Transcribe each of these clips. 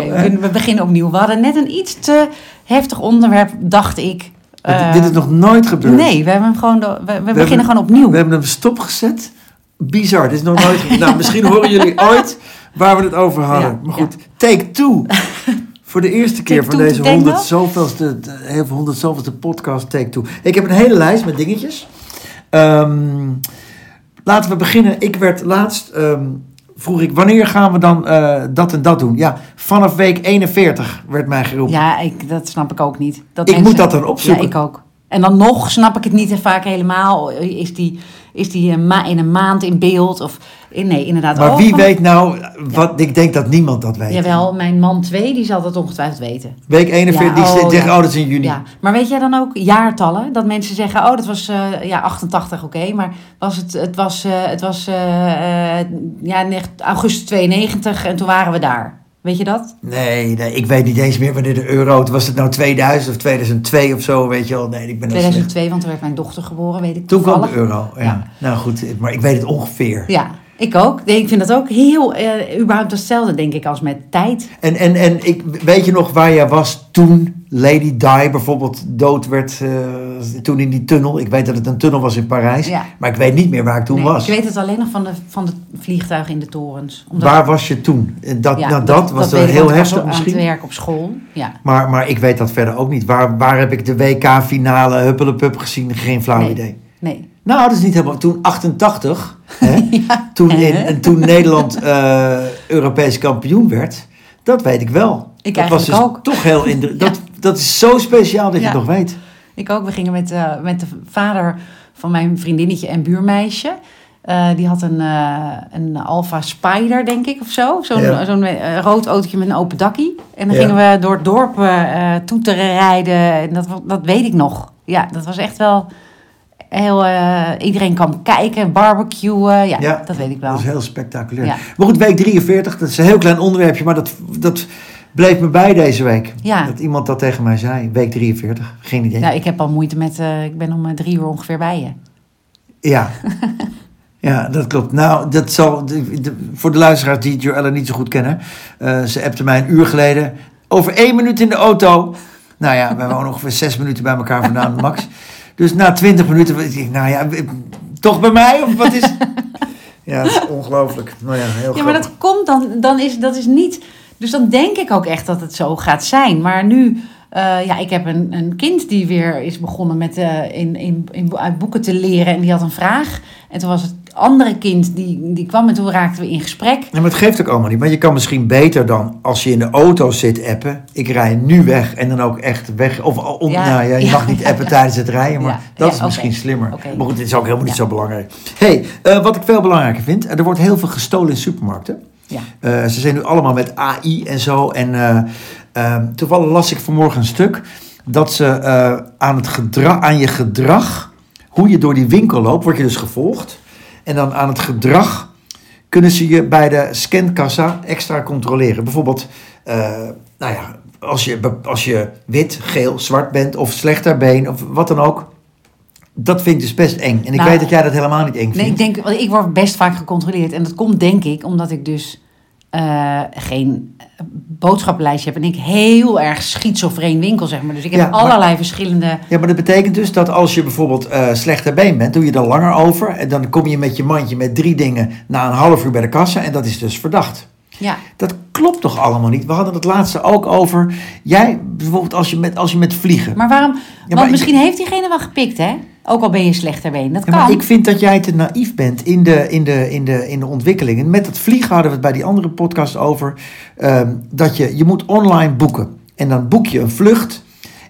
Oké, we, we beginnen opnieuw. We hadden net een iets te heftig onderwerp, dacht ik. Het- Eh, dit is nog nooit gebeurd. Nee, we, hebben hem gewoon we, we beginnen hebben- gewoon opnieuw. We hebben hem stopgezet. Bizar, dit is nog nooit gebeurd. Nou, misschien horen jullie ooit waar we het over hadden. Ja, maar goed, take two. Voor de eerste keer Take van deze denk 100 wel. zoveelste, 100 zoveelste podcast, take two. Ik heb een hele lijst met dingetjes. Ehm, laten we beginnen. Ik werd laatst, ehm, vroeg ik, wanneer gaan we dan eh, dat en dat doen? Ja, vanaf week 41 werd mij geroepen. Ja, ik, dat snap ik ook niet. Dat Ik mensen- moet dat dan opzoeken. Ja, ik ook. En dan nog snap ik het niet vaak helemaal. Is die, is die een ma- in een maand in beeld? Of, nee, inderdaad. Maar Oh, wie weet nou, wat, ik denk dat niemand dat weet. Jawel, mijn man 2, die zal dat ongetwijfeld weten. Week 41, Ja, die oh, zegt, ja. oh, dat is in juni. Ja, maar weet jij dan ook jaartallen? Dat mensen zeggen, oh, dat was eh, ja, 88, oké. maar was het, het was, eh, het was eh, eh, ja, augustus 92 en toen waren we daar. Weet je dat? Nee, nee, ik weet niet eens meer wanneer de euro... Was het nou 2000 of 2002 of zo, weet je wel? Nee, ik ben dat slecht. 2002, want toen werd mijn dochter geboren, weet ik Toen kwam de toevallig. euro, ja. Ja. Nou goed, maar ik weet het ongeveer. Ja, ik ook. Nee, ik vind dat ook heel, eh, überhaupt hetzelfde, denk ik, als met tijd. En, en, en ik, weet je nog waar jij was toen Lady Di bijvoorbeeld dood werd? eh, toen in die tunnel. Ik weet dat het een tunnel was in Parijs. Ja. Maar ik weet niet meer waar ik toen Nee, was. Ik weet het alleen nog van de, van de vliegtuigen in de torens. Omdat- Waar was je toen? En Dat, ja, nou, dat, was weet dan ik, heel was heftig aan misschien. het werk op school. Ja. Maar, maar ik weet dat verder ook niet. Waar, waar heb ik de WK-finale Huppelepup gezien? Geen flauw Nee. idee. Nee. Nou, dat is niet helemaal. Toen 88, hè, toen, in, en toen Nederland eh, Europees kampioen werd, dat weet ik wel. Ik dat was dus ook. toch heel indruk. Dat, dat is zo speciaal dat je het nog weet. Ik ook. We gingen met, eh, met de vader van mijn vriendinnetje en buurmeisje. Eh, die had een, eh, een Alfa Spider, denk ik, of zo. Zo'n Ja. zo'n rood autootje met een open dakkie. En dan Ja. gingen we door het dorp toeteren rijden. En dat, dat weet ik nog. Ja, dat was echt wel heel... iedereen kwam kijken, barbecuen. Ja, Ja. dat weet ik wel. Dat is heel spectaculair. Maar goed, week 43, dat is een heel klein onderwerpje, maar dat, dat bleef me bij deze week. Ja. Dat iemand dat tegen mij zei. Week 43, geen idee. Ja, ik heb al moeite met... eh, ik ben om eh, drie uur ongeveer bij je. Ja. Ja, dat klopt. Nou, dat zal, de- de- voor de luisteraars die Joelle niet zo goed kennen. eh, ze appte mij een uur geleden. Over één minuut in de auto. Nou ja, we wonen ongeveer zes minuten bij elkaar vandaan, max. Dus na twintig minuten, ik nou ja, toch bij mij? Of wat is... Ja, dat is ongelooflijk. Nou ja, heel Ja, maar dat komt dan, dan is dat is niet. Dus dan denk ik ook echt dat het zo gaat zijn. Maar nu, eh, ja, ik heb een, een kind die weer is begonnen met eh, in, in, in, uit boeken te leren. En die had een vraag. En toen was het andere kind die, die kwam en toen raakten we in gesprek. Ja, maar het geeft ook allemaal niet. Maar je kan misschien beter dan als je in de auto zit appen. Ik rij nu weg en dan ook echt weg. Of om, Ja, nou ja, je ja, mag niet appen ja. tijdens het rijden. Maar dat is misschien slimmer. Maar goed, dit is ook helemaal niet zo belangrijk. hey, eh, wat ik veel belangrijker vind. Er wordt heel veel gestolen in supermarkten. Ja. Eh, ze zijn nu allemaal met AI en zo. En eh, eh, toevallig las ik vanmorgen een stuk dat ze aan, het gedra- aan je gedrag, hoe je door die winkel loopt, word je dus gevolgd. En dan aan het gedrag kunnen ze je bij de scankassa extra controleren. Bijvoorbeeld, nou ja, als je, als je wit, geel, zwart bent of slechter been of wat dan ook. Dat vind ik dus best eng. En ik Nou, weet dat jij dat helemaal niet eng vindt. Nee, ik denk, want ik word best vaak gecontroleerd. En dat komt denk ik omdat ik dus eh, geen boodschappenlijstje heb. En ik heel erg schizofreen winkel, zeg maar. Dus ik heb Ja, maar- allerlei verschillende... Ja, maar dat betekent dus dat als je bijvoorbeeld eh slechter been bent, doe je er langer over. En dan kom je met je mandje met drie dingen na een half uur bij de kassa. En dat is dus verdacht. Ja, Dat klopt toch allemaal niet? We hadden het laatste ook over. Jij, bijvoorbeeld als je met, als je met vliegen. maar waarom... maar want misschien heeft diegene wel gepikt, hè? Ook al ben je slechter been. Dat Ja, kan. maar ik vind dat jij te naïef bent in de, in de, in de, in de ontwikkelingen. Met het vliegen hadden we het bij die andere podcast over. ehm, dat je, je moet online boeken. En dan boek je een vlucht.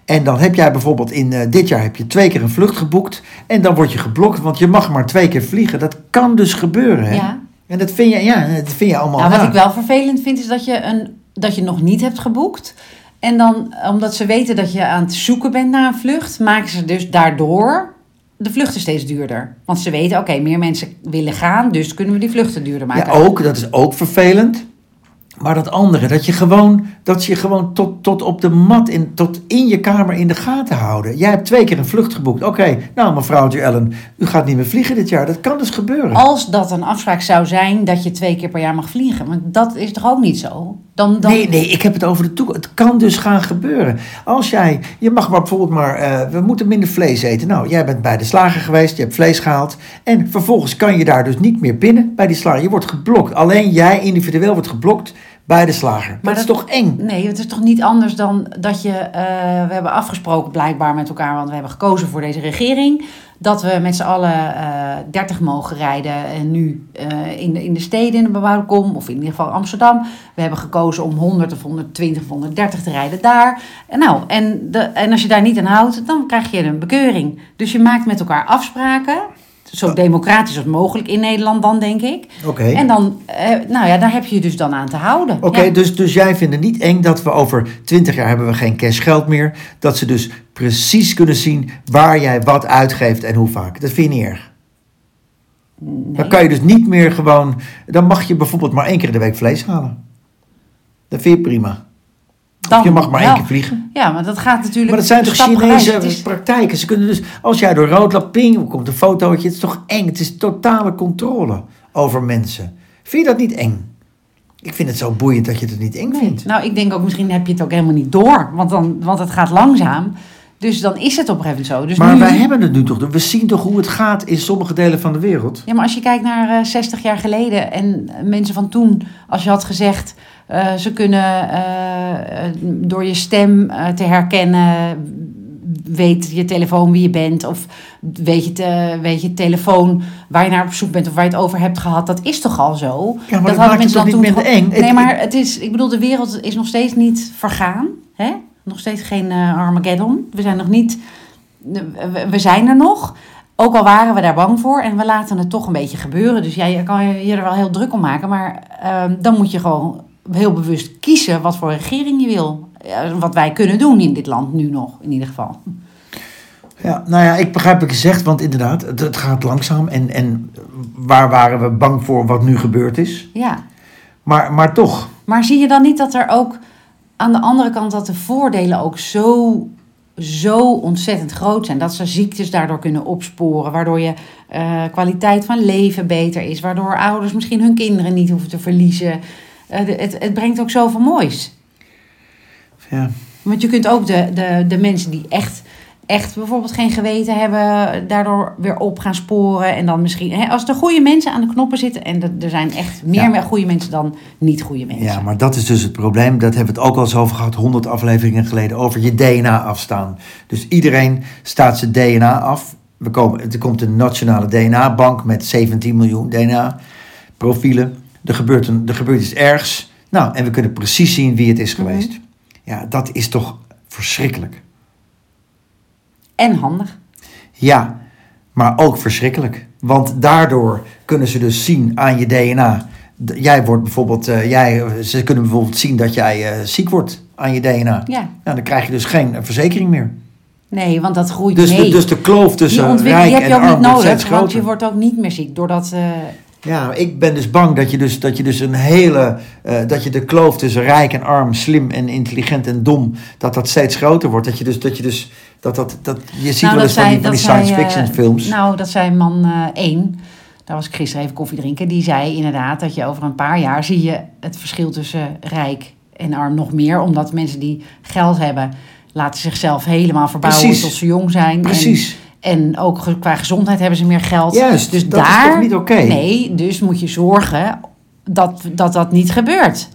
En dan heb jij bijvoorbeeld in eh, dit jaar heb je twee keer een vlucht geboekt. En dan word je geblokt, want je mag maar twee keer vliegen. Dat kan dus gebeuren. Hè? Ja. En dat vind je, ja, dat vind je allemaal Nou, wat raar. ik wel vervelend vind, is dat je, een, dat je nog niet hebt geboekt. En dan, omdat ze weten dat je aan het zoeken bent naar een vlucht, maken ze dus daardoor de vluchten steeds duurder. Want ze weten, oké, meer mensen willen gaan, dus kunnen we die vluchten duurder Ja, maken. ook, dat is ook vervelend. Maar dat andere, dat je gewoon, dat je gewoon tot, tot op de mat, in, tot in je kamer in de gaten houden. Jij hebt twee keer een vlucht geboekt. Oké, nou mevrouw Ellen, u gaat niet meer vliegen dit jaar. Dat kan dus gebeuren. Als dat een afspraak zou zijn dat je twee keer per jaar mag vliegen. Want dat is toch ook niet zo? Dan, dan... Nee, nee, ik heb het over de toekomst. Het kan dus gaan gebeuren. Als jij, je mag maar bijvoorbeeld maar, eh, we moeten minder vlees eten. Nou, jij bent bij de slager geweest, je hebt vlees gehaald. En vervolgens kan je daar dus niet meer binnen bij die slager. Je wordt geblokt. Alleen jij individueel wordt geblokt bij de slager. Maar dat, is toch eng? Nee, het is toch niet anders dan dat je... eh, we hebben afgesproken blijkbaar met elkaar, want we hebben gekozen voor deze regering... dat we met z'n allen eh 30 mogen rijden en nu eh, in, de, in de steden in de bebouwde kom... of in ieder geval Amsterdam. We hebben gekozen om 100 of 120 of 130 te rijden daar. En, nou, en, de, en als je daar niet aan houdt, dan krijg je een bekeuring. Dus je maakt met elkaar afspraken... Zo democratisch als mogelijk in Nederland dan, denk ik. Oké. En dan, eh, nou ja, daar heb je je dus dan aan te houden. Oké, Ja. dus, dus jij vindt het niet eng dat we over 20 jaar hebben we geen cashgeld meer. Dat ze dus precies kunnen zien waar jij wat uitgeeft en hoe vaak. Dat vind je niet erg. Nee. Dan kan je dus niet meer gewoon. Dan mag je bijvoorbeeld maar één keer in de week vlees halen. Dat vind je prima. Dan Of je mag maar één keer vliegen. Ja, maar dat gaat natuurlijk. Maar dat zijn toch. Chinese is- praktijken. Ze kunnen dus, als jij door rood loopt, ping, er komt een fotootje. Het is toch eng? Het is totale controle over mensen. Vind je dat niet eng? Ik vind het zo boeiend dat je het niet eng Nee. vindt. Nou, ik denk ook misschien heb je het ook helemaal niet door. Want, dan, want het gaat langzaam. Dus dan is het op een gegeven moment zo. Dus maar nu, wij hebben het nu toch. We zien toch hoe het gaat in sommige delen van de wereld. Ja, maar als je kijkt naar eh 60 jaar geleden en mensen van toen, als je had gezegd, eh, ze kunnen eh, eh, door je stem eh, te herkennen, weet je telefoon wie je bent, of weet je, te, weet je telefoon waar je naar op zoek bent of waar je het over hebt gehad, dat is toch al zo? Ja, maar dat, hadden maakt het toch niet minder gewoon- eng? Nee, maar het is, ik bedoel, de wereld is nog steeds niet vergaan. Hè? Nog steeds geen eh, Armageddon. We zijn nog niet. we- zijn er nog. Ook al waren we daar bang voor en we laten het toch een beetje gebeuren. Dus ja, je kan je er wel heel druk om maken. Maar ehm, dan moet je gewoon heel bewust kiezen wat voor regering je wil. Wat wij kunnen doen in dit land nu nog, in ieder geval. Ja, nou ja, ik begrijp wat je zegt, want inderdaad, het, het gaat langzaam. En, en waar waren we bang voor wat nu gebeurd is? Ja. Maar, maar toch, Maar zie je dan niet dat er ook aan de andere kant dat de voordelen ook zo, zo ontzettend groot zijn? Dat ze ziektes daardoor kunnen opsporen, waardoor je eh, kwaliteit van leven beter is, waardoor ouders misschien hun kinderen niet hoeven te verliezen. Eh, het, het brengt ook zoveel moois. ja. Want je kunt ook de, de, de mensen die echt, echt bijvoorbeeld geen geweten hebben, daardoor weer op gaan sporen. En dan misschien, hè, als er goede mensen aan de knoppen zitten, en er- zijn echt meer, Ja. meer goede mensen dan niet goede mensen. ja, maar dat is dus het probleem. Dat hebben we het ook al eens over gehad, 100 afleveringen geleden, over je DNA afstaan. Dus iedereen staat zijn DNA af. We komen, er komt een nationale DNA-bank met 17 miljoen DNA-profielen. Er gebeurt, een, er gebeurt iets ergs. Nou, en we kunnen precies zien wie het is Mhm. geweest. Ja, dat is toch verschrikkelijk. En handig. Ja, maar ook verschrikkelijk. Want daardoor kunnen ze dus zien aan je DNA. Jij wordt bijvoorbeeld, eh, jij, ze kunnen bijvoorbeeld zien dat jij eh, ziek wordt aan je DNA. Ja. Nou, dan krijg je dus geen eh, verzekering meer. Nee, want dat groeit Dus, mee. de, dus de kloof tussen rijk die heb en ook arm niet wordt nodig, want je wordt ook niet meer ziek. Doordat, Ja, ik ben dus bang dat je dus, dat je dus een hele, dat je de kloof tussen rijk en arm, slim en intelligent en dom, dat dat steeds groter wordt. Dat je dus, dat je dus, dat dat, dat, je ziet nou, wel eens van die, van die zei, science eh, fiction films. Nou, dat zei man eh, één. Daar was ik gisteren even koffie drinken. Die zei inderdaad dat je over een paar jaar zie je het verschil tussen rijk en arm nog meer. Omdat mensen die geld hebben, laten zichzelf helemaal verbouwen Precies. tot ze jong zijn. En- Precies. En, ook ge- qua gezondheid hebben ze meer geld. Juist, dus dat is toch niet oké? Nee, dus moet je zorgen dat, dat dat niet gebeurt.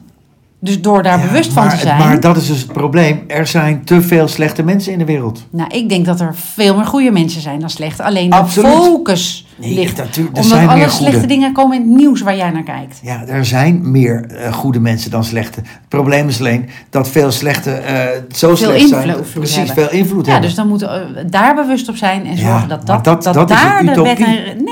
Dus door daar Ja, bewust van te zijn. Maar dat is dus het probleem. Er zijn te veel slechte mensen in de wereld. Nou, ik denk dat er veel meer goede mensen zijn dan slechte. Alleen de Absoluut. focus Nee, ligt. er Omdat zijn alle slechte goede. dingen komen in het nieuws waar jij naar kijkt. Ja, er zijn meer eh, goede mensen dan slechte. Het probleem is alleen dat veel slechte eh, zo slecht zijn. Precies, hebben. veel invloed Ja, hebben. dus dan moeten we daar bewust op zijn en Ja, zorgen dat, dat, dat- dat, dat is daar de wet.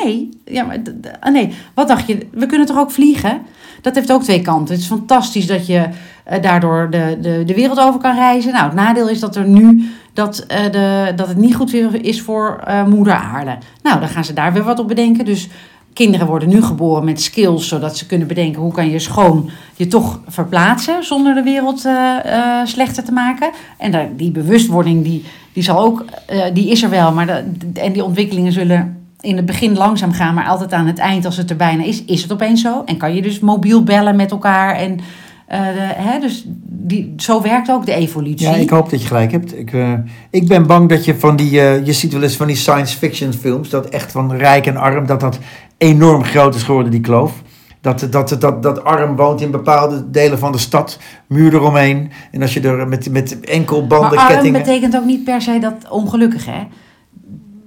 Nee, ja, maar, ah, nee, wat dacht je? We kunnen toch ook vliegen? Dat heeft ook twee kanten. Het is fantastisch dat je eh, daardoor de, de, de wereld over kan reizen. Nou, het nadeel is dat er nu dat, eh, de, dat het niet goed is voor eh, moeder aarde. Nou, dan gaan ze daar weer wat op bedenken. Dus kinderen worden nu geboren met skills, zodat ze kunnen bedenken hoe kan je schoon je toch verplaatsen zonder de wereld eh, slechter te maken. En die bewustwording die, die, zal ook, die is er wel, maar en die ontwikkelingen zullen in het begin langzaam gaan, maar altijd aan het eind, als het er bijna is, is het opeens zo. En kan je dus mobiel bellen met elkaar en Eh, hè, dus die, zo werkt ook de evolutie. Ja, ik hoop dat je gelijk hebt. Ik, eh, ik ben bang dat je van die... eh, je ziet wel eens van die science fiction films... dat echt van rijk en arm... dat dat enorm groot is geworden, die kloof. Dat, dat, dat, dat arm woont in bepaalde delen van de stad. Muur eromheen. En als je er met, met enkelbanden, maar arm kettingen... betekent ook niet per se dat ongelukkig, hè?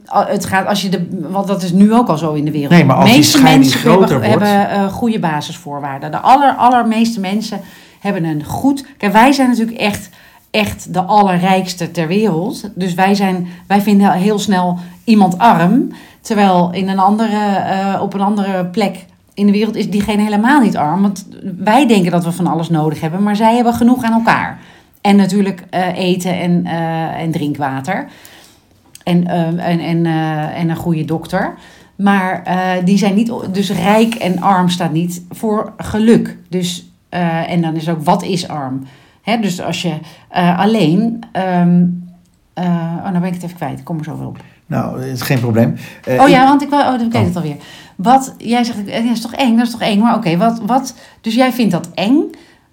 Al- Het gaat als je de, want dat is nu ook al zo in de wereld. Nee, maar als de die meeste mensen groter hebben, wordt- hebben eh, goede basisvoorwaarden. De aller, allermeeste mensen hebben een goed. Kijk, wij zijn natuurlijk echt, echt de allerrijkste ter wereld. Dus wij, zijn, wij vinden heel snel iemand arm. Terwijl in een andere, eh, op een andere plek in de wereld is diegene helemaal niet arm. Want wij denken dat we van alles nodig hebben, maar zij hebben genoeg aan elkaar. En natuurlijk eh, eten en, en drinkwater. En, eh, en, en, eh, en een goede dokter. Maar eh, die zijn niet, dus rijk en arm staat niet voor geluk. Dus, eh, en dan is ook, wat is arm? Hè, dus als je alleen, ehm, eh, oh, nou ben ik het even kwijt, ik kom er zo weer op. Nou, dat is geen probleem. Oh ja, want ik, wou- oh, ik weet Oh. het alweer. Wat, jij zegt, dat is toch eng, dat is toch eng. Maar oké, wat, wat, dus jij vindt dat eng.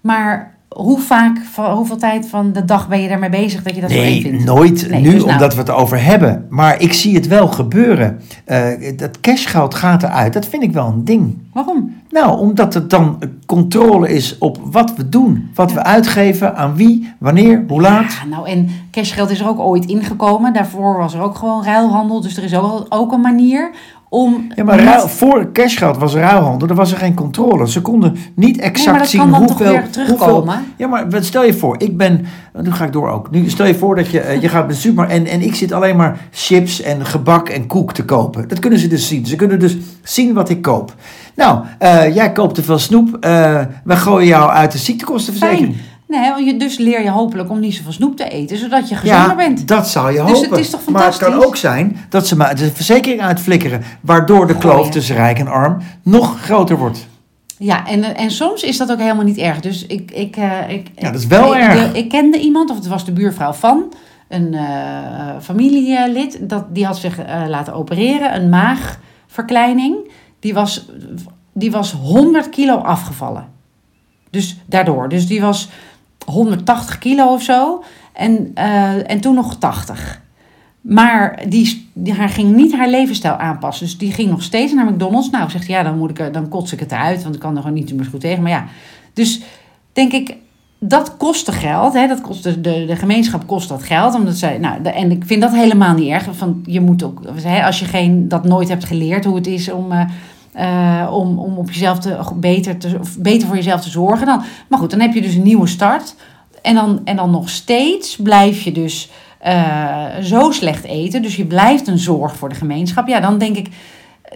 Maar hoe vaak, hoeveel tijd van de dag ben je daarmee bezig dat je dat Nee, vindt? nooit. Nee, nu, dus nou- omdat we het over hebben. Maar ik zie het wel gebeuren. Eh, dat cashgeld gaat eruit. Dat vind ik wel een ding. Waarom? Nou, omdat het dan controle is op wat we doen. Wat we uitgeven, aan wie, wanneer, hoe laat. Ja, nou en cashgeld is er ook ooit ingekomen. Daarvoor was er ook gewoon ruilhandel. Dus er is ook, ook een manier om... Ja, maar met- ruil- voor cashgeld was ruilhandel. Er was er geen controle. Ze konden niet exact Nee, maar dat zien kan dan hoeveel... toch weer terugkomen? hoeveel- ja, maar stel je voor. Ik ben... Nu ga ik door ook. Nu stel je voor dat je, eh, je gaat de supermarkt... En, en ik zit alleen maar chips en gebak en koek te kopen. Dat kunnen ze dus zien. Ze kunnen dus zien wat ik koop. Nou, eh, jij koopt te veel snoep. eh we gooien jou uit de ziektekostenverzekering. Fijn. Nee, dus leer je hopelijk om niet zoveel snoep te eten, zodat je gezonder Ja, bent. dat zou je Dus hopen. het is toch maar het kan fantastisch? ook zijn dat ze maar de verzekering uitflikkeren... waardoor de Gooien. kloof tussen rijk en arm nog groter wordt. Ja, en, en soms is dat ook helemaal niet erg. Dus ik, ik, eh, ik, Ja, dat is wel ik, erg. de- ik kende iemand, of het was de buurvrouw van een eh, familielid, dat, die had zich eh, laten opereren, een maagverkleining. Die was, die was 100 kilo afgevallen. Dus daardoor. Dus die was 180 kilo of zo. En, eh, en toen nog 80. Maar die, die, haar ging niet haar levensstijl aanpassen. Dus die ging nog steeds naar McDonald's. Nou, zegt ja, dan, moet ik, dan kots ik het eruit. Want ik kan er gewoon niet meer goed tegen. Maar ja, dus denk ik, dat kostte geld. Hè? Dat kost de, de, de gemeenschap kost dat geld. Omdat zij, nou, de- en ik vind dat helemaal niet erg. Van, je moet ook, als je geen, dat nooit hebt geleerd hoe het is om... eh, eh, om, om op jezelf te, beter, te, of beter voor jezelf te zorgen. Dan, maar goed, dan heb je dus een nieuwe start. En dan, en dan nog steeds blijf je dus eh, zo slecht eten. Dus je blijft een zorg voor de gemeenschap. Ja, dan denk ik,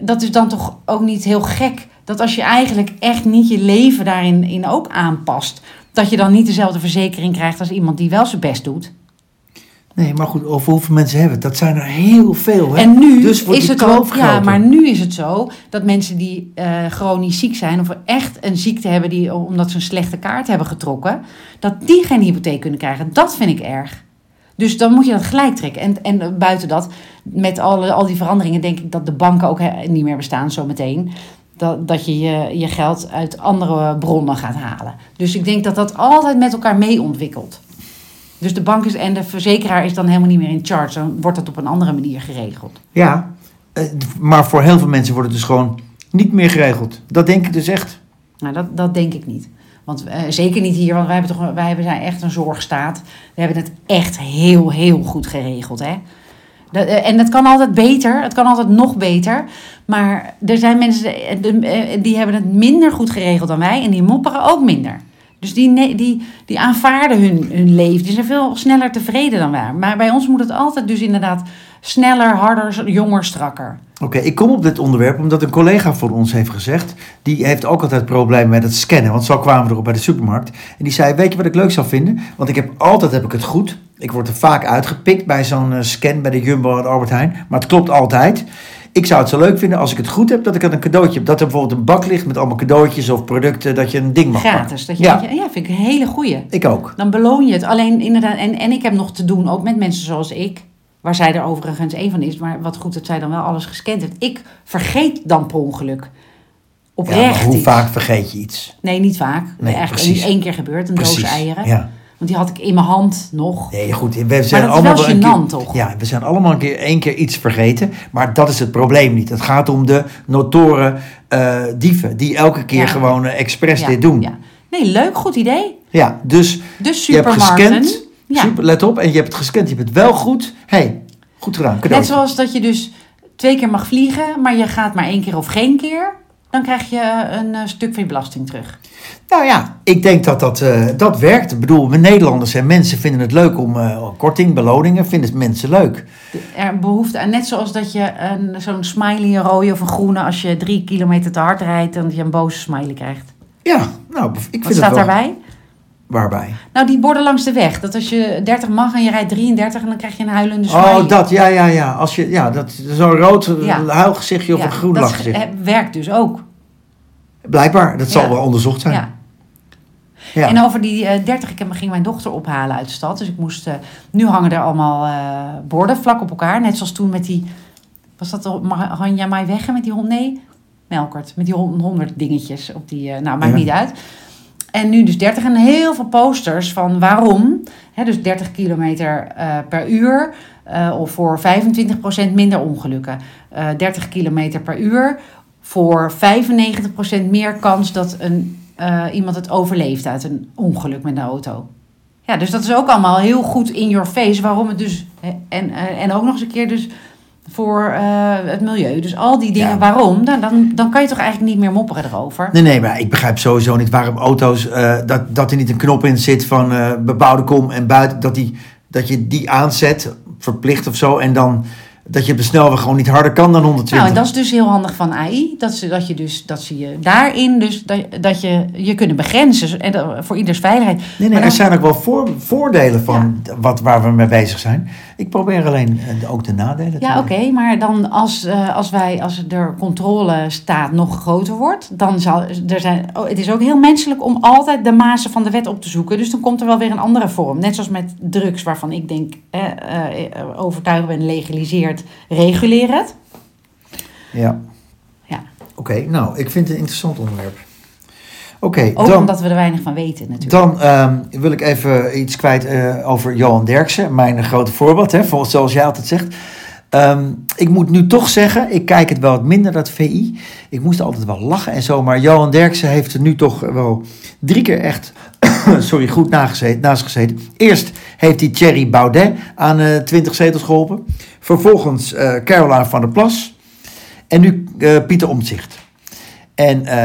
dat is dan toch ook niet heel gek. Dat als je eigenlijk echt niet je leven daarin in ook aanpast. Dat je dan niet dezelfde verzekering krijgt als iemand die wel zijn best doet. Nee, maar goed, over hoeveel mensen hebben het? Dat zijn er heel veel. Hè? En nu Dus is het ook, ja, maar nu is het zo dat mensen die eh, chronisch ziek zijn of echt een ziekte hebben die, omdat ze een slechte kaart hebben getrokken, dat die geen hypotheek kunnen krijgen. Dat vind ik erg. Dus dan moet je dat gelijk trekken. En, en buiten dat, met alle, al die veranderingen, denk ik dat de banken ook he- niet meer bestaan zometeen. Dat, dat je, je je geld uit andere bronnen gaat halen. Dus ik denk dat dat altijd met elkaar mee ontwikkelt. Dus de bank is, en de verzekeraar is dan helemaal niet meer in charge. Dan wordt dat op een andere manier geregeld. Ja, eh, maar voor heel veel mensen wordt het dus gewoon niet meer geregeld. Dat denk ik dus echt. Nou, dat, dat denk ik niet. Want eh, zeker niet hier, want wij, hebben toch, wij zijn echt een zorgstaat. We hebben het echt heel, heel goed geregeld. Hè? Dat, eh, en het kan altijd beter, het kan altijd nog beter. Maar er zijn mensen die hebben het minder goed geregeld dan wij en die mopperen ook minder. Dus die, die, die aanvaarden hun, hun leven. Die zijn veel sneller tevreden dan wij. Maar bij ons moet het altijd dus inderdaad sneller, harder, jonger, strakker. Oké, ik kom op dit onderwerp omdat een collega van ons heeft gezegd... die heeft ook altijd problemen met het scannen. Want zo kwamen we erop bij de supermarkt. En die zei, weet je wat ik leuk zou vinden? Want ik heb altijd heb ik het goed. Ik word er vaak uitgepikt bij zo'n eh, scan bij de Jumbo en Albert Heijn. Maar het klopt altijd. Ik zou het zo leuk vinden als ik het goed heb... dat ik een cadeautje heb. Dat er bijvoorbeeld een bak ligt met allemaal cadeautjes of producten... dat je een ding mag pakken. Gratis. Dat je, Ja. ja. ja, vind ik een hele goeie. Ik ook. Dan beloon je het. Alleen inderdaad, en, en ik heb nog te doen, ook met mensen zoals ik, waar zij er overigens één van is, maar wat goed dat zij dan wel alles gescand heeft. Ik vergeet dan per ongeluk Oprecht Ja, hoe iets. vaak vergeet je iets? Nee, niet vaak. Nee, Echt precies. één keer gebeurd, een doos eieren. Ja. Want die had ik in mijn hand nog. Nee, goed. We zijn allemaal wel een gênant, keer, toch? Ja, we zijn allemaal een keer, één keer iets vergeten. Maar dat is het probleem niet. Het gaat om de notoren eh, dieven. Die elke keer Ja. gewoon eh, expres Ja, dit doen. ja. Nee, leuk, goed idee. Ja, dus Dus je hebt gescand. Super, let op. En je hebt het gescand. Je hebt het wel goed. hey, goed gedaan. Net zoals dat je dus twee keer mag vliegen, maar je gaat maar één keer of geen keer. Dan krijg je een eh, stuk van je belasting terug. Nou ja, ik denk dat dat, eh, dat werkt. Ik bedoel, we Nederlanders en mensen vinden het leuk om eh, korting, beloningen, vinden het mensen leuk. Er behoefte aan, net zoals dat je een, zo'n smiley, een rode of een groene, als je drie kilometer te hard rijdt, dan dat je een boze smiley krijgt. Ja, nou, ik vind Wat het staat wel... daarbij? Waarbij? Nou, die borden langs de weg. Dat als je 30 mag en je rijdt 33 en dan krijg je een huilende smiley. Oh, dat, ja, ja, ja. Als je, ja, dat zo'n rood eh, Ja. huilgezichtje of Ja, een groen dat lachgezicht. eh, werkt dus ook. Blijkbaar, dat zal Ja. wel onderzocht zijn. Ja. Ja. En over die eh 30, ik heb- ging mijn dochter ophalen uit de stad. Dus ik moest, eh, nu hangen er allemaal eh, borden vlak op elkaar. Net zoals toen met die, was dat Hanja Mai Wegge met die hond? Nee, Melkert. Met die hon- honderd dingetjes op die, eh, nou maakt niet uit. En nu dus 30 en heel veel posters van waarom. Hè, dus 30 kilometer eh, per uur eh, of voor 25% minder ongelukken. Eh 30 kilometer per uur voor 95% meer kans dat een, iemand het overleeft uit een ongeluk met een auto. Ja, dus dat is ook allemaal heel goed in your face. Waarom het dus. En, en ook nog eens een keer dus voor eh, het milieu. Dus al die dingen, Ja. waarom? Dan, dan, dan kan je toch eigenlijk niet meer mopperen erover. Nee, nee, maar ik begrijp sowieso niet waarom auto's, eh, dat, dat er niet een knop in zit van eh, bebouwde kom en buiten, dat, die, dat je die aanzet, verplicht of zo, en dan dat je op de snelweg gewoon niet harder kan dan 120. Nou, en dat is dus heel handig van AI. Dat ze, dat je, dus, dat ze je daarin dus dat, dat je je kunnen begrenzen. En dat- voor ieders veiligheid. Nee, nee, Maar er dan- zijn ook wel voor, voordelen van wat, waar we mee bezig zijn. Ik probeer alleen eh, ook de nadelen te Ja, oké, maar dan als, eh, als wij, als er controlestaat nog groter wordt, dan zal er zijn. Oh, het is ook heel menselijk om altijd de mazen van de wet op te zoeken. Dus dan komt er wel weer een andere vorm. Net zoals met drugs, waarvan ik denk, eh, eh, overtuigd ben, legaliseert, reguleer het. Ja. Ja. Oké, nou, ik vind het een interessant onderwerp. Oké, Ook dan, omdat we er weinig van weten, natuurlijk. dan ehm, wil ik even iets kwijt eh, over Johan Derksen, mijn grote voorbeeld, hè, volgens- zoals jij altijd zegt. Ehm, ik moet nu toch zeggen, ik kijk het wel wat minder, dat VI. Ik moest altijd wel lachen en zo, maar Johan Derksen heeft er nu toch wel drie keer echt, sorry, goed naast gezeten. Eerst heeft hij Thierry Baudet aan eh 20 zetels geholpen. Vervolgens eh Caroline van der Plas. En nu Pieter Omtzigt. En eh,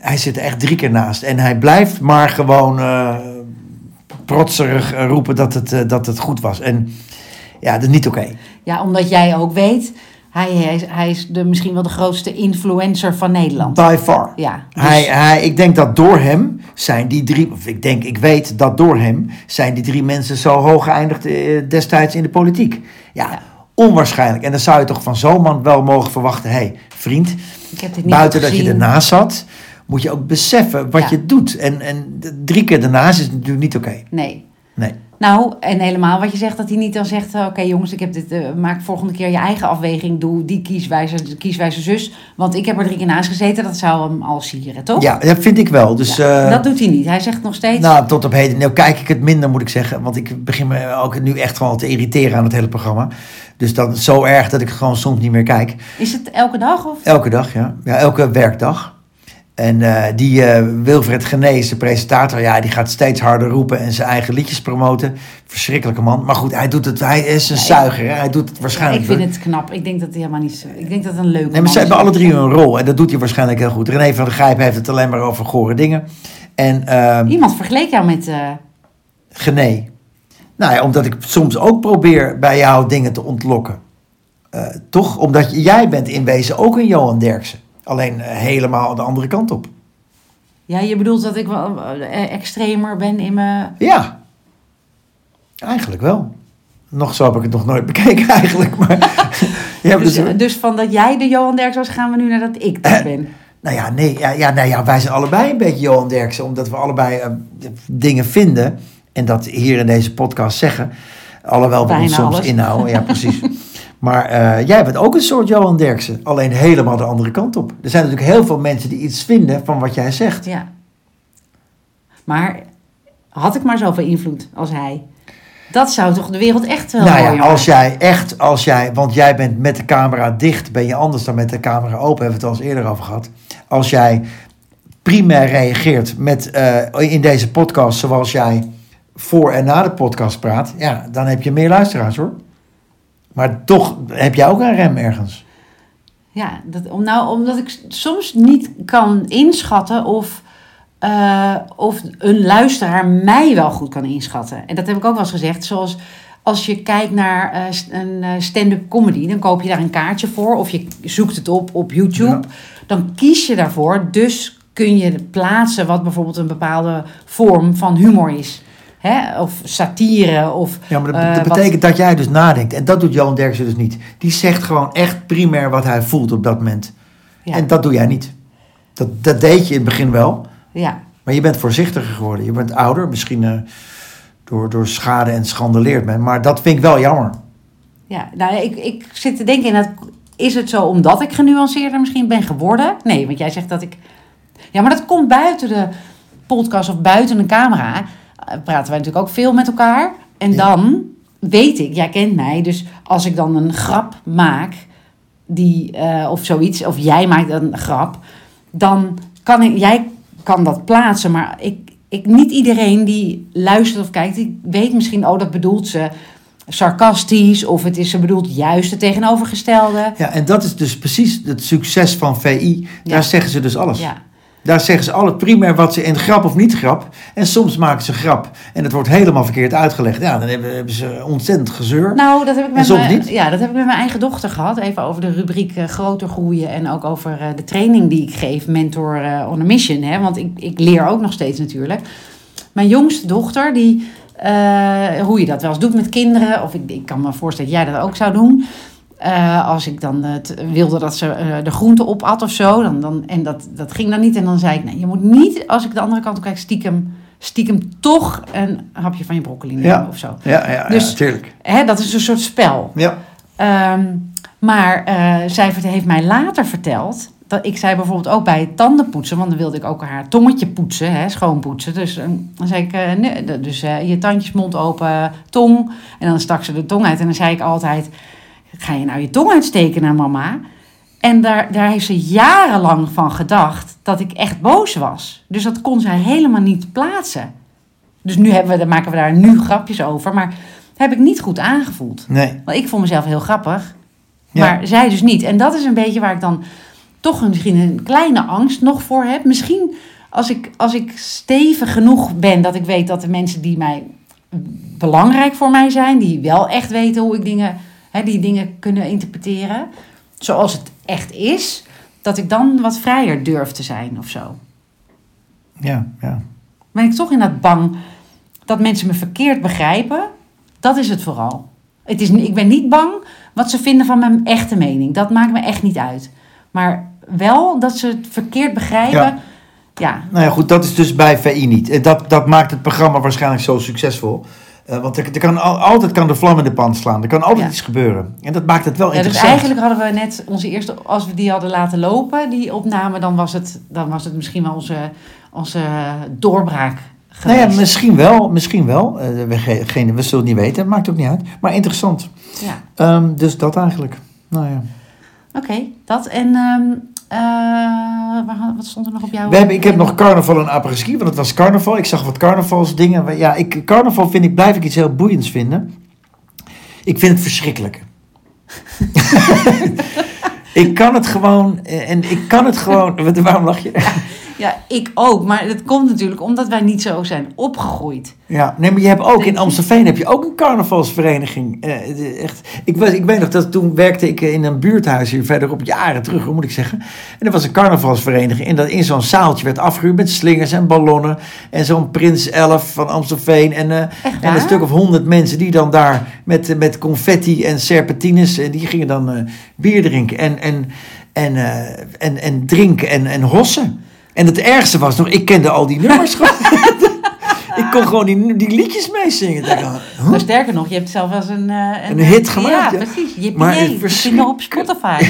hij zit er echt drie keer naast. En hij blijft maar gewoon eh protserig eh, roepen dat het, dat het goed was. En ja, dat is niet oké. Ja, omdat jij ook weet, hij, hij, is, hij is de, misschien wel de grootste influencer van Nederland. By far. Ja, dus- Hij, hij, ik denk dat door hem zijn die drie, of ik denk, ik weet dat door hem zijn die drie mensen zo hoog geëindigd destijds in de politiek. Ja, Ja. onwaarschijnlijk. En dan zou je toch van zo'n man wel mogen verwachten, hé, hey, vriend, ik heb dit niet buiten dat je ernaast zat, moet je ook beseffen wat Ja. je doet. En, en drie keer ernaast is natuurlijk niet oké. Nee. Nee. Nou, en helemaal wat je zegt, dat hij niet dan zegt... eh, oké jongens, ik heb dit, eh, maak volgende keer je eigen afweging. Doe die kieswijze, de kieswijze zus. Want ik heb er drie keer naast gezeten. Dat zou hem al sieren, toch? Ja, dat vind ik wel. Dus, Ja, eh, dat doet hij niet. Hij zegt nog steeds... Nou, tot op heden. Nou, kijk ik het minder, moet ik zeggen. Want ik begin me ook nu echt gewoon te irriteren aan het hele programma. Dus dat is zo erg dat ik gewoon soms niet meer kijk. Is het elke dag? Of? Elke dag, ja. ja elke werkdag. En eh, die eh, Wilfred Genees, de presentator, ja, die gaat steeds harder roepen en zijn eigen liedjes promoten. Verschrikkelijke man. Maar goed, hij doet het. Hij is een Ja, zuiger. Hè? Hij doet het Ja, waarschijnlijk. ik vind het knap. Ik denk dat hij helemaal niet zo... Ik denk dat het een leuke Nee, maar ze hebben alle drie een rol en dat doet hij waarschijnlijk heel goed. René van der Grijp heeft het alleen maar over gore dingen. En ehm Iemand vergeleek jou met... eh, Gené. Nou ja, omdat ik soms ook probeer bij jou dingen te ontlokken. Eh, toch? Omdat jij bent in wezen ook een Johan Derksen. Alleen eh, helemaal de andere kant op. ja, je bedoelt dat ik wel eh, extremer ben in mijn... Ja. Eigenlijk wel. Nog zo heb ik het nog nooit bekeken eigenlijk. Maar ja, Dus, dus, dus van dat jij de Johan Derks was, gaan we nu naar dat ik dat ben. nou ja, nee, ja, ja, nou ja, wij zijn allebei een beetje Johan Derksen. Omdat we allebei dingen vinden. En dat hier in deze podcast zeggen. Alhoewel we ons soms alles. inhouden. Ja, precies. Maar eh, jij bent ook een soort Johan Derksen, alleen helemaal de andere kant op. Er zijn natuurlijk heel veel mensen die iets vinden van wat jij zegt. Ja. Maar had ik maar zoveel invloed als hij? Dat zou toch de wereld echt wel nou ja, als jij echt, als jij, want jij bent met de camera dicht, ben je anders dan met de camera open, hebben we het al eens eerder over gehad. Als jij primair reageert met, eh, in deze podcast zoals jij voor en na de podcast praat, ja, dan heb je meer luisteraars hoor. Maar toch heb jij ook een rem ergens. Ja, dat, om, nou, omdat ik soms niet kan inschatten of, eh, of een luisteraar mij wel goed kan inschatten. En dat heb ik ook wel eens gezegd. Zoals als je kijkt naar eh, een eh, stand-up comedy, dan koop je daar een kaartje voor. Of je zoekt het op op YouTube. Ja. Dan kies je daarvoor. Dus kun je plaatsen wat bijvoorbeeld een bepaalde vorm van humor is. Hè? Of satire. Of, Ja, maar dat, eh, dat betekent dat jij dus nadenkt. En dat doet Johan Derksen dus niet. Die zegt gewoon echt primair wat hij voelt op dat moment. Ja. En dat doe jij niet. Dat, dat deed je in het begin wel. ja. Maar je bent voorzichtiger geworden. Je bent ouder. Misschien eh, door, door schade en schande leert men. Maar dat vind ik wel jammer. Ja, nou, ik, ik zit te denken, inderdaad, is het zo omdat ik genuanceerder misschien ben geworden? Nee, want jij zegt dat ik... Ja, maar dat komt buiten de podcast of buiten een camera. Praten wij natuurlijk ook veel met elkaar. En Ja. dan weet ik, jij kent mij, dus als ik dan een grap maak, die, eh, of zoiets, of jij maakt een grap, dan kan ik, jij kan dat plaatsen, maar ik, ik, niet iedereen die luistert of kijkt, die weet misschien, oh, dat bedoelt ze sarcastisch, of het is ze bedoelt juist het tegenovergestelde. Ja, en dat is dus precies het succes van VI. Daar Ja. zeggen ze dus alles. Ja, Daar zeggen ze alle primair wat ze in grap of niet grap. En soms maken ze grap. En het wordt helemaal verkeerd uitgelegd. Ja, dan hebben, hebben ze ontzettend gezeur. nou, dat heb ik met mijn, ja, dat heb ik met mijn eigen dochter gehad. Even over de rubriek eh, groter groeien en ook over eh, de training die ik geef, mentor eh, on a mission. Hè? Want ik, ik leer ook nog steeds natuurlijk. Mijn jongste dochter, die, hoe je dat wel eens doet met kinderen, of ik, ik kan me voorstellen dat jij dat ook zou doen. Eh, als ik dan het wilde dat ze eh, de groente opat of zo, dan, dan, en dat, dat ging dan niet. En dan zei ik, nee, je moet niet, als ik de andere kant op kijk, stiekem, stiekem toch een hapje van je broccoli nemen Ja. of zo. Ja, ja, Dus- ja tuurlijk. Hè, dat is een soort spel. Ja. Ehm, maar eh, zij heeft mij later verteld. Dat ik zei bijvoorbeeld ook bij het tandenpoetsen, want dan wilde ik ook haar tongetje poetsen, hè, schoonpoetsen. Dus eh, dan zei ik, eh, nee, dus eh, je tandjes, mond open, tong. En dan stak ze de tong uit. En dan zei ik altijd, ga je nou je tong uitsteken naar mama? En daar, daar heeft ze jarenlang van gedacht dat ik echt boos was. Dus dat kon zij helemaal niet plaatsen. Dus nu hebben we, dan maken we daar nu grapjes over. Maar dat heb ik niet goed aangevoeld. Nee. Want ik vond mezelf heel grappig. Ja. Maar zij dus niet. En dat is een beetje waar ik dan toch een, misschien een kleine angst nog voor heb. Misschien als ik, als ik stevig genoeg ben dat ik weet dat de mensen die mij belangrijk voor mij zijn, die wel echt weten hoe ik dingen, hè, die dingen kunnen interpreteren, zoals het echt is, dat ik dan wat vrijer durf te zijn of zo. Ja, ja. Ben ik toch inderdaad bang dat mensen me verkeerd begrijpen? Dat is het vooral. Het is, ik ben niet bang wat ze vinden van mijn echte mening. Dat maakt me echt niet uit. Maar wel dat ze het verkeerd begrijpen. Ja. Ja, Nou ja, goed, dat is dus bij VI niet. Eh, Dat, dat maakt het programma waarschijnlijk zo succesvol. Eh, want er, er kan al- altijd kan de vlam in de pan slaan. Er kan altijd Ja. iets gebeuren. En dat maakt het wel Ja, dus interessant. eigenlijk hadden we net onze eerste, als we die hadden laten lopen, die opname, dan was het, dan was het misschien wel onze, onze doorbraak Nou geweest. ja, misschien wel. Misschien wel. Eh, we, ge- geen, we zullen het niet weten. Maakt ook niet uit. Maar interessant. Ja. Ehm, dus dat eigenlijk. Nou ja. Oké, dat. En ehm, eh, waar, wat stond er nog op jou? We hebben, ik heb nog carnaval en apres-ski, want het was carnaval. Ik zag wat carnavalsdingen. Ja, ik, carnaval vind ik, blijf ik iets heel boeiends vinden. Ik vind het verschrikkelijk. ik kan het gewoon, en ik kan het gewoon, waarom lach je? Ja, ik ook. Maar dat komt natuurlijk omdat wij niet zo zijn opgegroeid. Ja, nee, maar je hebt ook in Amstelveen heb je ook een carnavalsvereniging. Eh, echt, ik, weet, ik weet nog dat toen werkte ik in een buurthuis hier verderop, jaren terug, moet ik zeggen. En er was een carnavalsvereniging en dat in zo'n zaaltje werd afgehuurd met slingers en ballonnen. En zo'n Prins 11 van Amstelveen. En, eh, en een stuk of honderd mensen die dan daar met, eh, met confetti en serpentines, en die gingen dan eh, bier drinken en, en, en, eh, en, en drinken en, en hossen. En het ergste was nog, ik kende al die nummers gewoon. Ik kon gewoon die, die liedjes meezingen. Dacht, huh? Nou, sterker nog, je hebt zelf wel eens een, eh, Een hit gemaakt, Ja, ja. precies. Je verschrik- vinden op Spotify.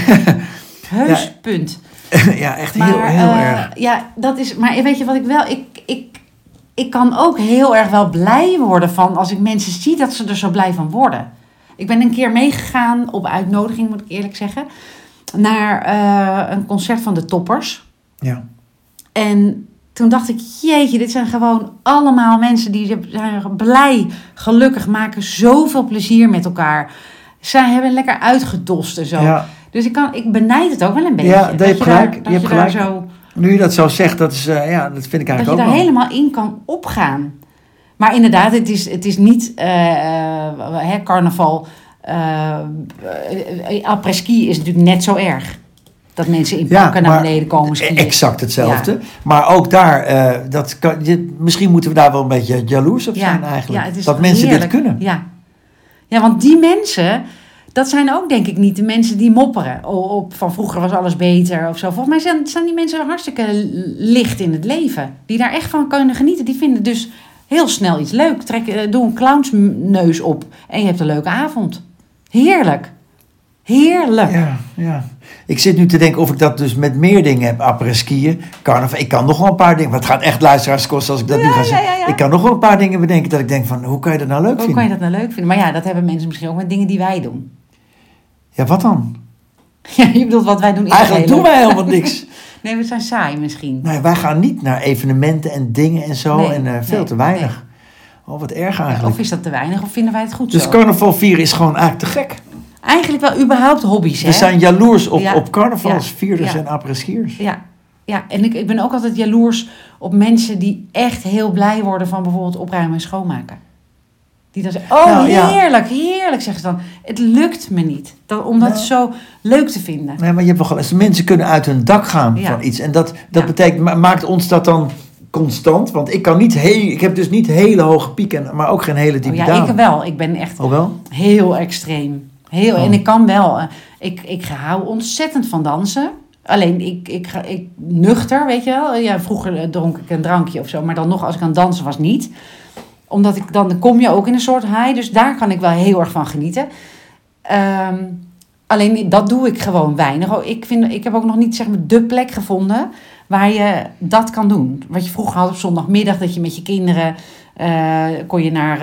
Heus, Ja. punt. ja, echt Maar, heel, heel eh, erg. Ja, dat is. Maar weet je wat ik wel. Ik, ik, ik kan ook heel erg wel blij worden van als ik mensen zie dat ze er zo blij van worden. Ik ben een keer meegegaan op uitnodiging, moet ik eerlijk zeggen, naar eh, een concert van de Toppers. Ja. En toen dacht ik, jeetje, dit zijn gewoon allemaal mensen die zijn blij, gelukkig, maken zoveel plezier met elkaar. Zij hebben lekker uitgedost en zo. Ja. Dus ik, kan, ik benijd het ook wel een beetje. Ja, dat je gelijk, daar- dat je daar zo Nu je dat zo zegt, dat, is, eh, ja, dat vind ik dat je eigenlijk daar ook wel. helemaal in kan opgaan. Maar inderdaad, het is, het is niet eh, eh, hè, carnaval. eh, Après-ski is natuurlijk net zo erg. Dat mensen in Ja, pakken naar beneden komen skiën. Exact hetzelfde. Maar ook daar, eh, dat kan, je, misschien moeten we daar wel een beetje jaloers op zijn eigenlijk. dat mensen heerlijk. dit kunnen. Ja. ja, want die mensen, dat zijn ook denk ik niet de mensen die mopperen. Op, van vroeger was alles beter of zo. Volgens mij zijn, zijn die mensen hartstikke licht in het leven. Die daar echt van kunnen genieten. Die vinden dus heel snel iets leuk. Trek, eh, doe een clownsneus op en je hebt een leuke avond. Heerlijk. Heerlijk. Ja, ja. Ik zit nu te denken of ik dat dus met meer dingen heb. Après-skiën, carnaval. Ik kan nog wel een paar dingen. Het gaat echt luisteraars kosten als ik dat nu ga zeggen. ja, ja. Ik kan nog wel een paar dingen bedenken dat ik denk van, hoe kan je dat nou leuk Hoe vinden? kan je dat nou leuk vinden? Maar ja, dat hebben mensen misschien ook met dingen die wij doen. Ja, wat dan? Ja, je bedoelt wat wij doen. Eigenlijk doen wij helemaal niks. Nee, we zijn saai misschien. Nee, wij gaan niet naar evenementen en dingen en zo. Nee, en eh, veel nee, te weinig. Oh, wat erg eigenlijk. Of is dat te weinig of vinden wij het goed dus zo? carnaval vieren is gewoon eigenlijk te gek. Eigenlijk wel überhaupt hobby's, hè? We zijn jaloers op, Ja. op carnavalsvierders Ja. en après-skiers. Ja, ja. en ik, ik ben ook altijd jaloers op mensen die echt heel blij worden van bijvoorbeeld opruimen en schoonmaken. Die dan zeggen, oh Nou, ja. heerlijk, heerlijk, zeggen ze dan. Het lukt me niet dan, om dat Nou. zo leuk te vinden. Nee, maar je hebt wel eens mensen kunnen uit hun dak gaan Ja. van iets. En dat, dat Ja. betekent, ma- maakt ons dat dan constant? Want ik kan niet heel, ik heb dus niet hele hoge pieken, maar ook geen hele Oh, diepe ja, dalen. ik wel. Ik ben echt Oh heel extreem. Heel, Oh. En ik kan wel. eh, Ik, ik hou ontzettend van dansen. Alleen ik, ik, ga- ik nuchter, weet je wel. Ja, vroeger eh, dronk ik een drankje of zo. Maar dan nog als ik aan het dansen was niet. Omdat ik dan, dan kom je ook in een soort high. Dus daar kan ik wel heel erg van genieten. Ehm, alleen dat doe ik gewoon weinig. Oh, Ik, vind, ik heb ook nog niet zeg maar de plek gevonden waar je dat kan doen. Wat je vroeger had op zondagmiddag, dat je met je kinderen eh, kon je naar,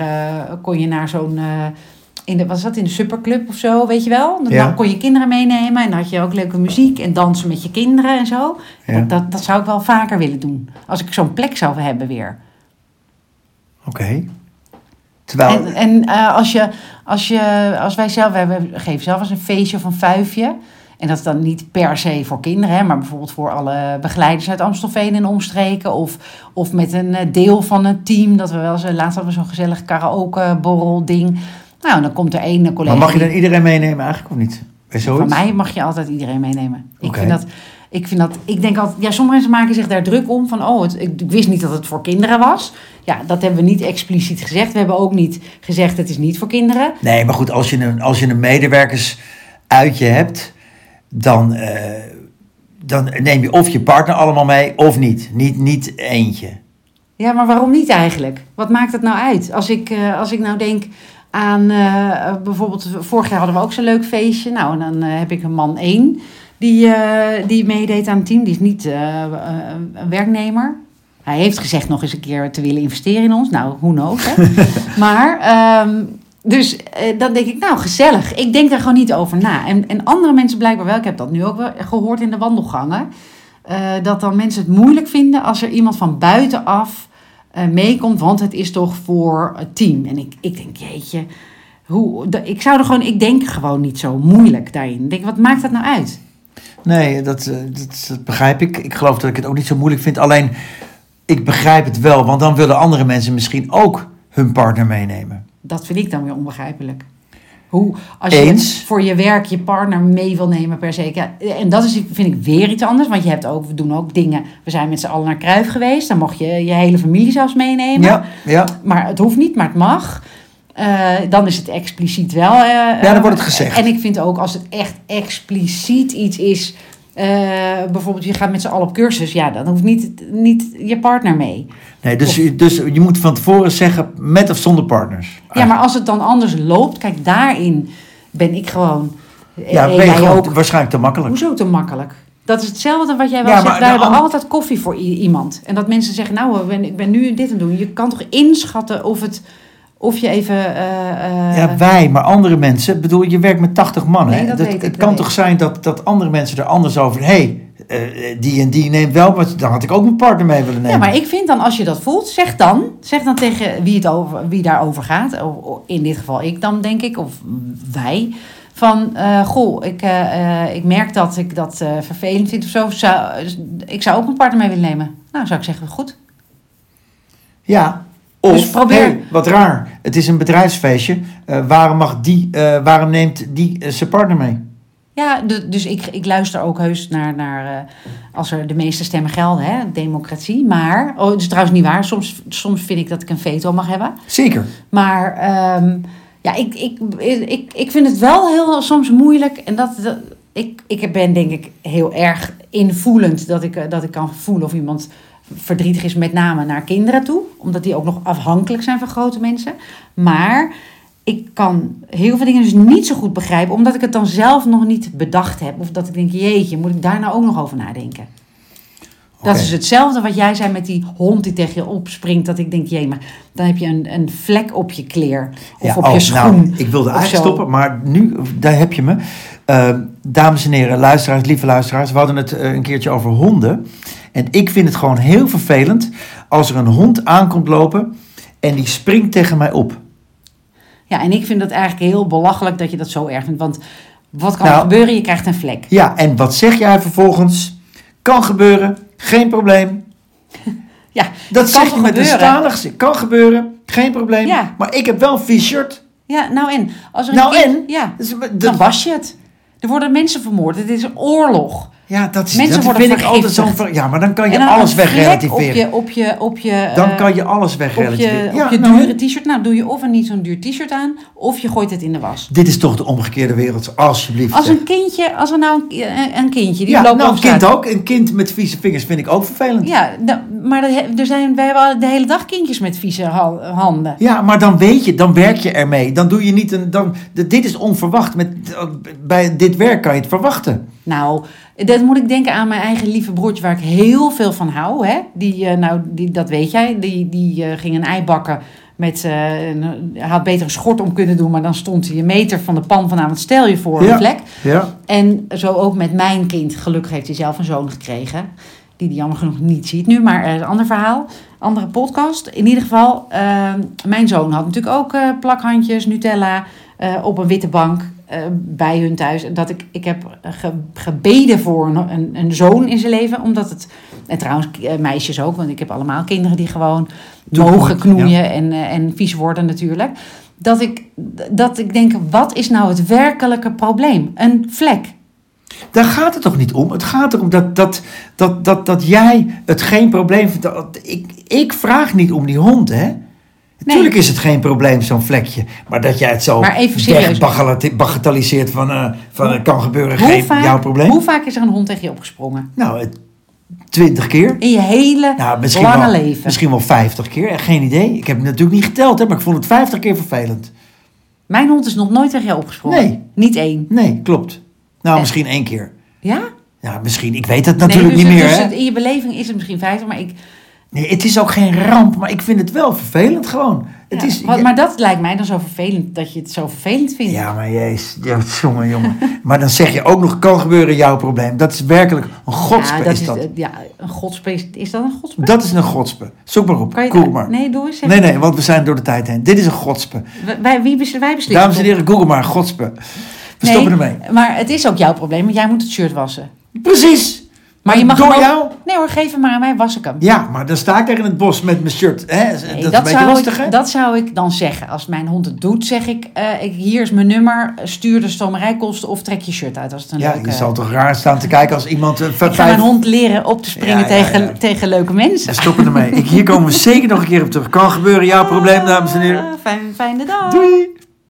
kon je naar zo'n. In de, was dat in de superclub of zo, weet je wel? Dan Ja. kon je kinderen meenemen en dan had je ook leuke muziek en dansen met je kinderen en zo. Ja. Dat, dat, dat zou ik wel vaker willen doen. Als ik zo'n plek zou hebben weer. Oké. Terwijl, En, en eh, als, je, als, je, als wij zelf, we geven zelf eens een feestje een vuifje. En dat is dan niet per se voor kinderen, hè, maar bijvoorbeeld voor alle begeleiders uit Amstelveen en omstreken. Of, of met een eh, deel van het team. Dat we wel eens, eh, laatst hadden we zo'n gezellig karaoke borrel ding. Nou, dan komt er één collega. maar mag je dan iedereen meenemen eigenlijk of niet? Van mij mag je altijd iedereen meenemen. Ik vind dat. Ik vind dat. Ik denk altijd. Ja, sommige mensen maken zich daar druk om. Van oh, het, ik, ik wist niet dat het voor kinderen was. Ja, dat hebben we niet expliciet gezegd. We hebben ook niet gezegd het is niet voor kinderen. Nee, maar goed, als je een, als je een medewerkersuitje hebt, dan, eh, dan neem je of je partner allemaal mee of niet. Niet, niet eentje. Ja, maar waarom niet eigenlijk? Wat maakt het nou uit? Als ik, eh, als ik nou denk aan eh, bijvoorbeeld, vorig jaar hadden we ook zo'n leuk feestje. Nou, en dan eh, heb ik een man één die, eh, die meedeed aan het team. Die is niet een werknemer. Hij heeft gezegd nog eens een keer te willen investeren in ons. Nou, who knows, hè? maar, ehm, dus dan denk ik, nou, gezellig. Ik denk daar gewoon niet over na. En, en andere mensen blijkbaar wel. Ik heb dat nu ook wel gehoord in de wandelgangen. dat dan mensen het moeilijk vinden als er iemand van buitenaf eh, meekomt. Want het is toch voor het team. En ik, ik denk, jeetje... Hoe, ik zou er gewoon, ik denk gewoon niet zo moeilijk daarin. Ik denk, wat maakt dat nou uit? Nee, dat, eh, dat, dat begrijp ik. Ik geloof dat ik het ook niet zo moeilijk vind. Alleen, ik begrijp het wel, want dan willen andere mensen misschien ook hun partner meenemen. Dat vind ik dan weer onbegrijpelijk. Hoe, als Eens. je voor je werk je partner mee wil nemen per se. Ja, en dat is, vind ik weer iets anders. Want je hebt ook, we doen ook dingen. We zijn met z'n allen naar Kruif geweest. Dan mocht je je hele familie zelfs meenemen. Ja, ja. Maar het hoeft niet, maar het mag. Eh, dan is het expliciet wel. eh, Ja, dan wordt het gezegd. En ik vind ook als het echt expliciet iets is. eh, bijvoorbeeld je gaat met z'n allen op cursus, ja, dan hoeft niet, niet je partner mee. Nee, dus, Of- dus je moet van tevoren zeggen met of zonder partners. Ja, maar als het dan anders loopt, kijk, daarin ben ik gewoon. Ja, en ben je gewoon ook. waarschijnlijk te makkelijk. Hoezo te makkelijk? Dat is hetzelfde wat jij wel Ja, zegt. Wij hebben altijd koffie voor iemand. En dat mensen zeggen, nou, ik ben, ik ben nu dit aan het doen. Je kan toch inschatten of, het, of je even... eh, eh, Ja, wij, maar andere mensen. Ik bedoel, je werkt met 80 man. Nee, dat Dat- weet ik, het kan toch zijn dat, dat andere mensen er anders over... Hey, eh, die en die neemt wel... wat dan had ik ook mijn partner mee willen nemen. Ja, maar ik vind dan, als je dat voelt, zeg dan. Zeg dan tegen wie, het over, wie daarover gaat. Of, in dit geval ik dan, denk ik. Of wij. Van, eh, goh, ik, eh, ik merk dat ik dat vervelend vind of zo. Zou, dus ik zou ook mijn partner mee willen nemen. Nou, zou ik zeggen, goed. Ja. Of, Dus probeer- hey, wat raar. Het is een bedrijfsfeestje. Waarom, mag die, waarom neemt die zijn partner mee? Ja, de- dus ik, ik luister ook heus naar, naar eh, als er de meeste stemmen gelden, hè, democratie. Maar, oh, het is trouwens niet waar. Soms, soms vind ik dat ik een veto mag hebben. Zeker. Maar ehm, ja, ik, ik, ik, ik vind het wel heel soms moeilijk. En dat, dat, ik, ik ben denk ik heel erg invoelend dat ik, eh, dat ik kan voelen of iemand verdrietig is, met name naar kinderen toe. Omdat die ook nog afhankelijk zijn van grote mensen. Maar ik kan heel veel dingen dus niet zo goed begrijpen, omdat ik het dan zelf nog niet bedacht heb. Of dat ik denk, jeetje, moet ik daar nou ook nog over nadenken? Dat is hetzelfde wat jij zei met die hond die tegen je opspringt. Dat ik denk, jee, maar dan heb je een, een vlek op je kleer. Of Ja, op oh, je schoen. Nou, ik wilde eigenlijk stoppen, maar nu, daar heb je me. Eh, dames en heren, luisteraars, lieve luisteraars. We hadden het eh, een keertje over honden. En ik vind het gewoon heel vervelend als er een hond aankomt lopen en die springt tegen mij op. Ja, en ik vind het eigenlijk heel belachelijk dat je dat zo erg vindt. Want wat kan Nou- er gebeuren? Je krijgt een vlek. Ja, en wat zeg jij vervolgens? Kan gebeuren, geen probleem. Ja, Dat zeg je toch met een gebeuren? stalig. Kan gebeuren, geen probleem. Ja. Maar ik heb wel een vies shirt. Ja, nou en? Als er een Nou kind- en? Ja, Dus, dan dat, was je het. Er worden mensen vermoord. Het is een oorlog. Ja, dat, is, Mensen dat worden vind ik altijd zo'n... Ja, maar dan kan je dan alles wegrelativeren. Op je, op je, op je, Dan eh, kan je alles op wegrelativeren. je, Ja, op je nou, dure t-shirt. Nou, doe je of een niet zo'n duur t-shirt aan, of je gooit het in de was. Dit is toch de omgekeerde wereld, alsjeblieft. Als een kindje, als er nou een, een- een kindje die ja, loopt nou, een kind ook. Een kind met vieze vingers vind ik ook vervelend. Ja. Ja, da- maar er zijn, wij hebben de hele dag kindjes met vieze ha- handen. maar dan weet je, dan werk je ermee. Dan doe je niet een. Dan, dit is onverwacht. Met, bij dit werk kan je het verwachten. Nou, dat moet ik denken aan mijn eigen lieve broertje, waar ik heel veel van hou. Hè? Die, eh, nou, die, dat weet jij, die, die eh, ging een ei bakken. Met, een- hij had beter een schort om kunnen doen, maar dan stond hij een meter van de pan vandaan. Wat stel je voor, Ja. een vlek. Ja. En zo ook met mijn kind. Gelukkig heeft hij zelf een zoon gekregen. Die hij jammer genoeg niet ziet nu. Maar een ander verhaal. Andere podcast. In ieder geval, eh, mijn zoon had natuurlijk ook plakhandjes, Nutella. op een witte bank eh, bij hun thuis. En dat ik, ik heb ge- gebeden voor een, een, een zoon in zijn leven. Omdat het, en trouwens eh, meisjes ook. Want ik heb allemaal kinderen die gewoon mogen knoeien en, eh, en vies worden natuurlijk. Dat ik, dat ik denk, wat is nou het werkelijke probleem? Een vlek. Daar gaat het toch niet om? Het gaat erom dat, dat, dat, dat, dat jij het geen probleem vindt. Ik, ik vraag niet om die hond, hè? Natuurlijk is het geen probleem, zo'n vlekje. Maar dat jij het zo Maar wegbagatelliseert van, eh, van Hoe- kan gebeuren, geen vaak, jouw probleem. hoe vaak is er een hond tegen je opgesprongen? Nou, twintig keer. In je hele Nou, lange wel, leven. Misschien wel vijftig keer. Geen idee. Ik heb het natuurlijk niet geteld, hè, maar ik vond het vijftig keer vervelend. Mijn hond is nog nooit tegen jou opgesprongen. Nee. Niet één. Nee, klopt. Nou, Eh. misschien één keer. Ja? Ja, misschien. Ik weet het natuurlijk nee, dus, niet meer, dus hè? het- in je beleving is het misschien 50, maar ik. Nee, het is ook geen ramp, maar ik vind het wel vervelend gewoon. Het ja, is, wat- Maar dat lijkt mij dan zo vervelend dat je het zo vervelend vindt. Ja, maar jezus, jongen, jongen. maar dan zeg je ook nog, kan gebeuren, jouw probleem. Dat is werkelijk een godspe, Ja, dat is dat. eh, Ja, een godspe. is- Is dat een godspe? Dat is een godspe. Zoek maar op, Google maar. Nee, doe eens. Nee, nee, want we zijn door de tijd heen. Dit is een godspe. Wij, wie wij beslissen. Dames en heren, Google maar, godspe. We Nee, stoppen ermee. Maar het is ook jouw probleem, want jij moet het shirt wassen. Precies. Maar je mag Door hem ook- jou? Nee hoor, geef hem maar aan mij, was ik hem. Ja, maar dan sta ik in het bos met mijn shirt. Hè? Nee, dat is een beetje lastig, hè? dat zou ik dan zeggen. Als mijn hond het doet, zeg ik, eh, ik hier is mijn nummer, stuur de stomerijkosten of trek je shirt uit als het een Ja, leuke... je zal toch raar staan te kijken als iemand... eh, ik ga mijn hond leren op te springen Ja, ja, tegen, ja. tegen leuke mensen. Stoppen ermee. Ik, hier komen we zeker nog een keer op terug. Kan gebeuren, jouw probleem, dames en heren. Ah, fijn, fijne dag. Doei!